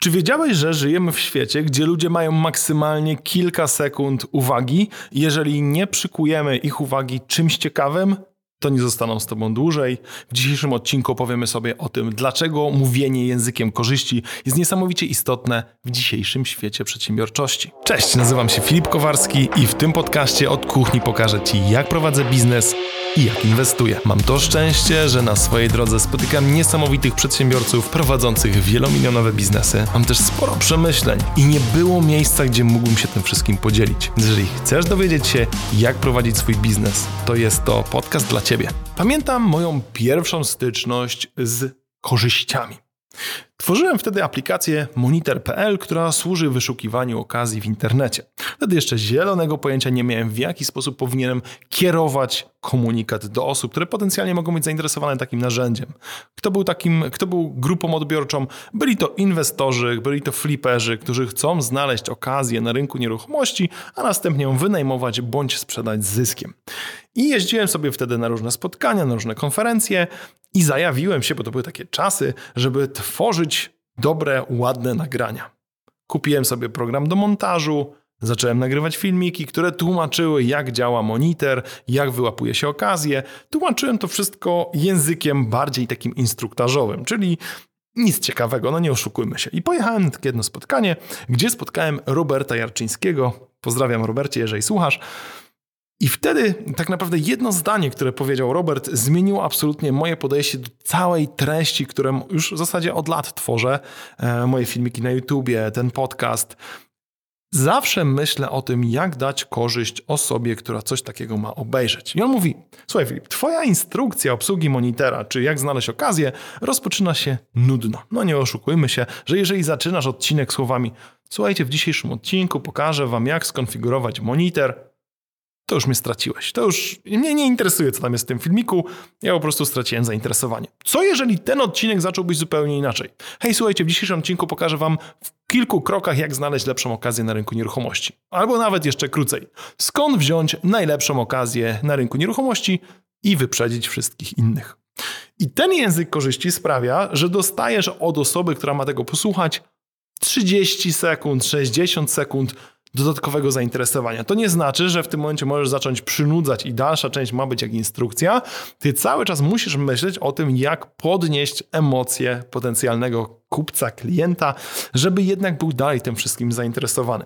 Czy wiedziałeś, że żyjemy w świecie, gdzie ludzie mają maksymalnie kilka sekund uwagi? Jeżeli nie przykujemy ich uwagi czymś ciekawym, to nie zostaną z Tobą dłużej. W dzisiejszym odcinku opowiemy sobie o tym, dlaczego mówienie językiem korzyści jest niesamowicie istotne w dzisiejszym świecie przedsiębiorczości. Cześć, nazywam się Filip Kowarski i w tym podcaście od kuchni pokażę Ci, jak prowadzę biznes i jak inwestuję. Mam to szczęście, że na swojej drodze spotykam niesamowitych przedsiębiorców prowadzących wielomilionowe biznesy. Mam też sporo przemyśleń i nie było miejsca, gdzie mógłbym się tym wszystkim podzielić. Jeżeli chcesz dowiedzieć się, jak prowadzić swój biznes, to jest to podcast dla Ciebie. Pamiętam moją pierwszą styczność z korzyściami. Tworzyłem wtedy aplikację Monitor.pl, która służy wyszukiwaniu okazji w internecie. Wtedy jeszcze zielonego pojęcia nie miałem, w jaki sposób powinienem kierować komunikat do osób, które potencjalnie mogą być zainteresowane takim narzędziem. Kto był takim, kto był grupą odbiorczą? Byli to inwestorzy, byli to fliperzy, którzy chcą znaleźć okazję na rynku nieruchomości, a następnie ją wynajmować bądź sprzedać z zyskiem. I jeździłem sobie wtedy na różne spotkania, na różne konferencje i zajawiłem się, bo to były takie czasy, żeby tworzyć dobre, ładne nagrania. Kupiłem sobie program do montażu, Zacząłem nagrywać filmiki, które tłumaczyły, jak działa monitor, jak wyłapuje się okazję. Tłumaczyłem to wszystko językiem bardziej takim instruktażowym, czyli nic ciekawego, no nie oszukujmy się. I pojechałem na takie jedno spotkanie, gdzie spotkałem Roberta Jarczyńskiego. Pozdrawiam Robercie, jeżeli słuchasz. I wtedy tak naprawdę jedno zdanie, które powiedział Robert, zmieniło absolutnie moje podejście do całej treści, którą już w zasadzie od lat tworzę. E, moje filmiki na YouTubie, ten podcast. Zawsze myślę o tym, jak dać korzyść osobie, która coś takiego ma obejrzeć. I on mówi: Słuchaj, Filip, Twoja instrukcja obsługi monitora, czy jak znaleźć okazję, rozpoczyna się nudno. No nie oszukujmy się, że jeżeli zaczynasz odcinek słowami: Słuchajcie, w dzisiejszym odcinku pokażę Wam, jak skonfigurować monitor, to już mnie straciłeś. To już mnie nie interesuje, co tam jest w tym filmiku. Ja po prostu straciłem zainteresowanie. Co jeżeli ten odcinek zacząłbyś zupełnie inaczej? Hej, słuchajcie, w dzisiejszym odcinku pokażę Wam w kilku krokach, jak znaleźć lepszą okazję na rynku nieruchomości. Albo nawet jeszcze krócej. Skąd wziąć najlepszą okazję na rynku nieruchomości i wyprzedzić wszystkich innych. I ten język korzyści sprawia, że dostajesz od osoby, która ma tego posłuchać, 30 sekund, 60 sekund dodatkowego zainteresowania. To nie znaczy, że w tym momencie możesz zacząć przynudzać i dalsza część ma być jak instrukcja. Ty cały czas musisz myśleć o tym, jak podnieść emocje potencjalnego kupca, klienta, żeby jednak był dalej tym wszystkim zainteresowany.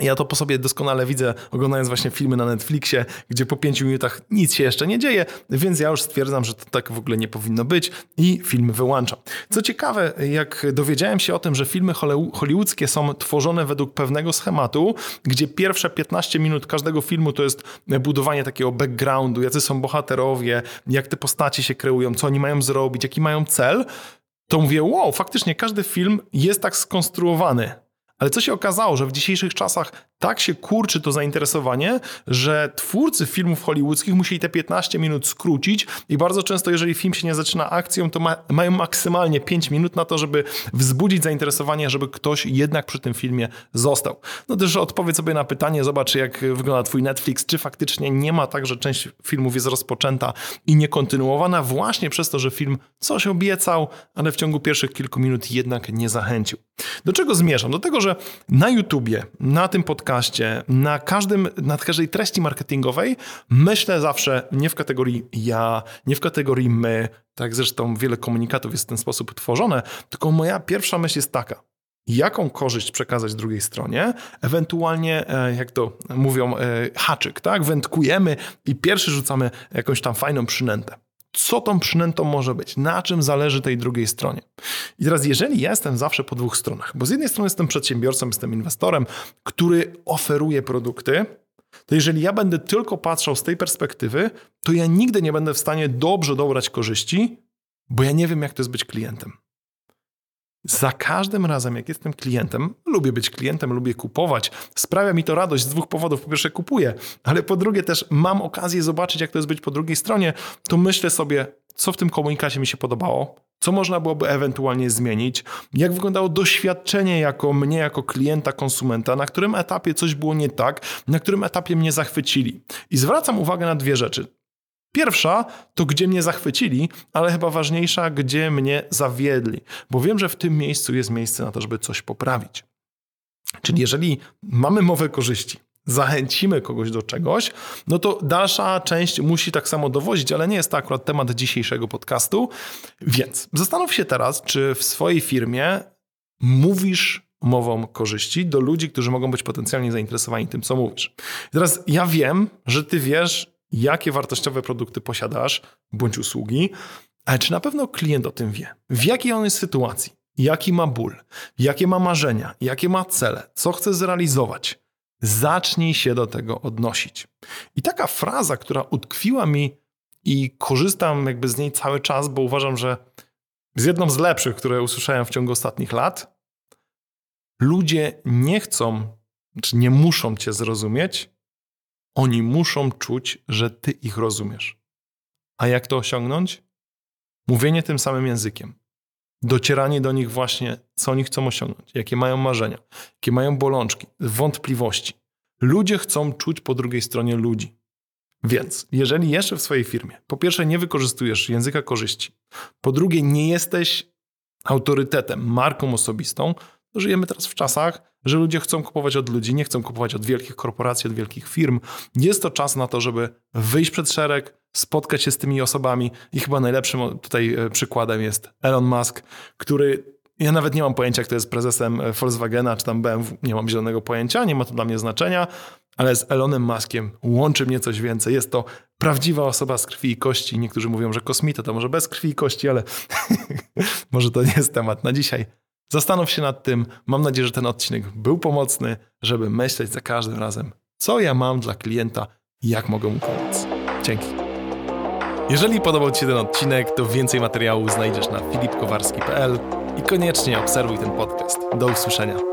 Ja to po sobie doskonale widzę, oglądając właśnie filmy na Netflixie, gdzie po pięciu minutach nic się jeszcze nie dzieje, więc ja już stwierdzam, że to tak w ogóle nie powinno być i filmy wyłączam. Co ciekawe, jak dowiedziałem się o tym, że filmy hollywoodzkie są tworzone według pewnego schematu, gdzie pierwsze 15 minut każdego filmu to jest budowanie takiego backgroundu, jacy są bohaterowie, jak te postacie się kreują, co oni mają zrobić, jaki mają cel, to mówię, wow, faktycznie każdy film jest tak skonstruowany ale co się okazało, że w dzisiejszych czasach tak się kurczy to zainteresowanie, że twórcy filmów hollywoodzkich musieli te 15 minut skrócić i bardzo często, jeżeli film się nie zaczyna akcją, to ma, mają maksymalnie 5 minut na to, żeby wzbudzić zainteresowanie, żeby ktoś jednak przy tym filmie został. No też odpowiedz sobie na pytanie, zobacz jak wygląda twój Netflix, czy faktycznie nie ma tak, że część filmów jest rozpoczęta i niekontynuowana właśnie przez to, że film coś obiecał, ale w ciągu pierwszych kilku minut jednak nie zachęcił. Do czego zmierzam? Do tego, że na YouTubie, na tym podcaście, na, każdym, na każdej treści marketingowej myślę zawsze nie w kategorii ja, nie w kategorii my, tak zresztą wiele komunikatów jest w ten sposób tworzone, tylko moja pierwsza myśl jest taka, jaką korzyść przekazać drugiej stronie, ewentualnie, e, jak to mówią, e, haczyk, tak? Wędkujemy i pierwszy rzucamy jakąś tam fajną przynętę co tą przynętą może być, na czym zależy tej drugiej stronie. I teraz, jeżeli ja jestem zawsze po dwóch stronach, bo z jednej strony jestem przedsiębiorcą, jestem inwestorem, który oferuje produkty, to jeżeli ja będę tylko patrzał z tej perspektywy, to ja nigdy nie będę w stanie dobrze dobrać korzyści, bo ja nie wiem, jak to jest być klientem. Za każdym razem, jak jestem klientem, lubię być klientem, lubię kupować. Sprawia mi to radość z dwóch powodów. Po pierwsze, kupuję, ale po drugie, też mam okazję zobaczyć, jak to jest być po drugiej stronie. To myślę sobie, co w tym komunikacie mi się podobało, co można byłoby ewentualnie zmienić, jak wyglądało doświadczenie jako mnie, jako klienta, konsumenta, na którym etapie coś było nie tak, na którym etapie mnie zachwycili. I zwracam uwagę na dwie rzeczy. Pierwsza to gdzie mnie zachwycili, ale chyba ważniejsza, gdzie mnie zawiedli, bo wiem, że w tym miejscu jest miejsce na to, żeby coś poprawić. Czyli jeżeli mamy mowę korzyści, zachęcimy kogoś do czegoś, no to dalsza część musi tak samo dowozić, ale nie jest to akurat temat dzisiejszego podcastu. Więc zastanów się teraz, czy w swojej firmie mówisz mową korzyści do ludzi, którzy mogą być potencjalnie zainteresowani tym, co mówisz. I teraz ja wiem, że ty wiesz, jakie wartościowe produkty posiadasz bądź usługi, ale czy na pewno klient o tym wie? W jakiej on jest sytuacji? Jaki ma ból? Jakie ma marzenia? Jakie ma cele? Co chce zrealizować? Zacznij się do tego odnosić. I taka fraza, która utkwiła mi i korzystam jakby z niej cały czas, bo uważam, że jest jedną z lepszych, które usłyszałem w ciągu ostatnich lat. Ludzie nie chcą, czy nie muszą cię zrozumieć, oni muszą czuć, że ty ich rozumiesz. A jak to osiągnąć? Mówienie tym samym językiem. Docieranie do nich właśnie, co oni chcą osiągnąć, jakie mają marzenia, jakie mają bolączki, wątpliwości. Ludzie chcą czuć po drugiej stronie ludzi. Więc jeżeli jeszcze w swojej firmie, po pierwsze nie wykorzystujesz języka korzyści, po drugie nie jesteś autorytetem, marką osobistą, żyjemy teraz w czasach, że ludzie chcą kupować od ludzi, nie chcą kupować od wielkich korporacji, od wielkich firm. Jest to czas na to, żeby wyjść przed szereg, spotkać się z tymi osobami i chyba najlepszym tutaj e, przykładem jest Elon Musk, który ja nawet nie mam pojęcia, kto jest prezesem e, Volkswagena czy tam BMW, nie mam zielonego pojęcia, nie ma to dla mnie znaczenia, ale z Elonem Muskiem łączy mnie coś więcej. Jest to prawdziwa osoba z krwi i kości. Niektórzy mówią, że kosmita to może bez krwi i kości, ale może to nie jest temat na dzisiaj. Zastanów się nad tym. Mam nadzieję, że ten odcinek był pomocny, żeby myśleć za każdym razem, co ja mam dla klienta i jak mogę mu pomóc. Dzięki. Jeżeli podobał Ci się ten odcinek, to więcej materiału znajdziesz na filipkowarski.pl i koniecznie obserwuj ten podcast. Do usłyszenia.